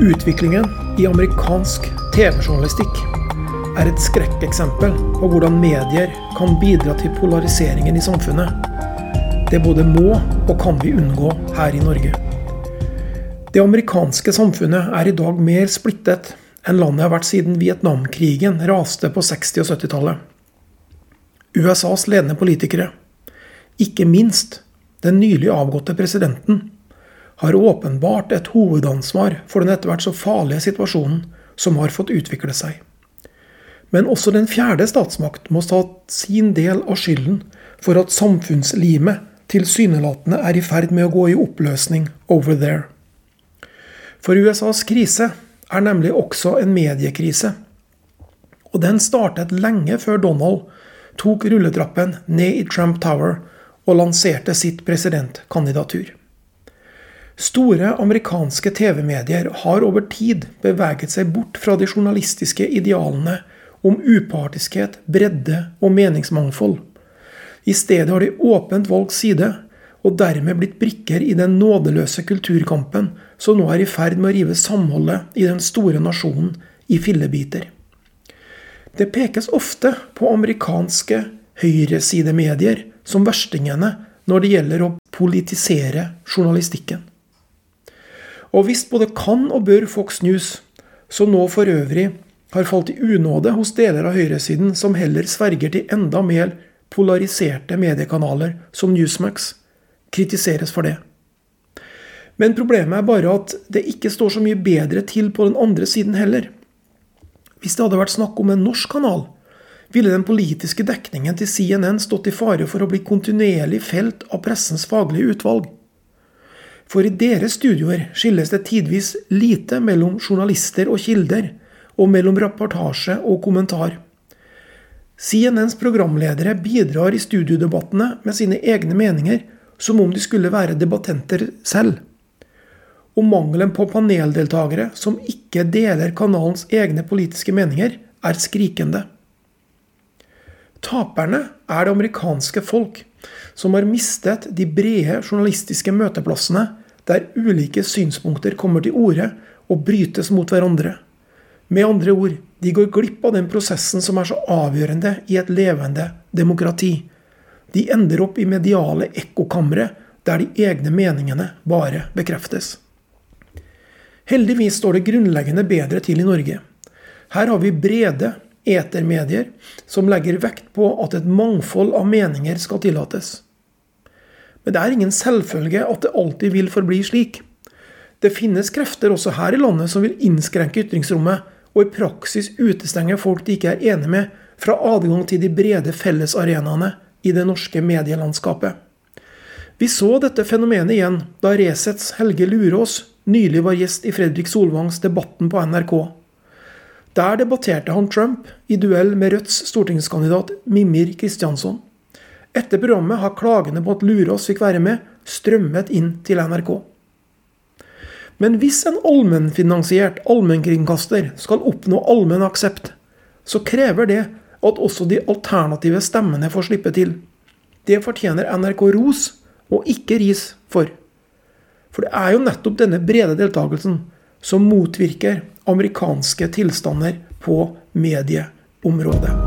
Utviklingen i amerikansk TV-journalistikk er et skrekkeksempel på hvordan medier kan bidra til polariseringen i samfunnet. Det både må og kan vi unngå her i Norge. Det amerikanske samfunnet er i dag mer splittet enn landet har vært siden Vietnamkrigen raste på 60- og 70-tallet. USAs ledende politikere, ikke minst den nylig avgåtte presidenten, har åpenbart et hovedansvar for den etter hvert så farlige situasjonen som har fått utvikle seg. Men også den fjerde statsmakt må ta sin del av skylden for at samfunnslimet tilsynelatende er i ferd med å gå i oppløsning over there. For USAs krise er nemlig også en mediekrise. Og den startet lenge før Donald tok rulletrappen ned i Trump Tower og lanserte sitt presidentkandidatur. Store amerikanske TV-medier har over tid beveget seg bort fra de journalistiske idealene om upartiskhet, bredde og meningsmangfold. I stedet har de åpent valgt side, og dermed blitt brikker i den nådeløse kulturkampen som nå er i ferd med å rive samholdet i den store nasjonen i fillebiter. Det pekes ofte på amerikanske høyresidemedier som verstingene når det gjelder å politisere journalistikken. Og hvis både kan og bør Fox News, som nå for øvrig har falt i unåde hos deler av høyresiden som heller sverger til enda mer polariserte mediekanaler som Newsmax, kritiseres for det. Men problemet er bare at det ikke står så mye bedre til på den andre siden heller. Hvis det hadde vært snakk om en norsk kanal, ville den politiske dekningen til CNN stått i fare for å bli kontinuerlig felt av pressens faglige utvalg. For i deres studioer skilles det tidvis lite mellom journalister og kilder, og mellom rapportasje og kommentar. CNNs programledere bidrar i studiodebattene med sine egne meninger, som om de skulle være debattenter selv. Og mangelen på paneldeltakere som ikke deler kanalens egne politiske meninger, er skrikende. Taperne er det amerikanske folk, som har mistet de brede journalistiske møteplassene der ulike synspunkter kommer til orde og brytes mot hverandre. Med andre ord, de går glipp av den prosessen som er så avgjørende i et levende demokrati. De ender opp i mediale ekkokamre der de egne meningene bare bekreftes. Heldigvis står det grunnleggende bedre til i Norge. Her har vi brede etermedier som legger vekt på at et mangfold av meninger skal tillates. Men det er ingen selvfølge at det alltid vil forbli slik. Det finnes krefter også her i landet som vil innskrenke ytringsrommet, og i praksis utestenge folk de ikke er enige med, fra adgang til de brede fellesarenaene i det norske medielandskapet. Vi så dette fenomenet igjen da Resets Helge Lurås nylig var gjest i Fredrik Solvangs Debatten på NRK. Der debatterte han Trump i duell med Rødts stortingskandidat Mimir Kristiansson. Etter programmet har klagene på at Lurås fikk være med, strømmet inn til NRK. Men hvis en allmennfinansiert allmennkringkaster skal oppnå allmenn aksept, så krever det at også de alternative stemmene får slippe til. Det fortjener NRK ros, og ikke ris, for. For det er jo nettopp denne brede deltakelsen som motvirker amerikanske tilstander på medieområdet.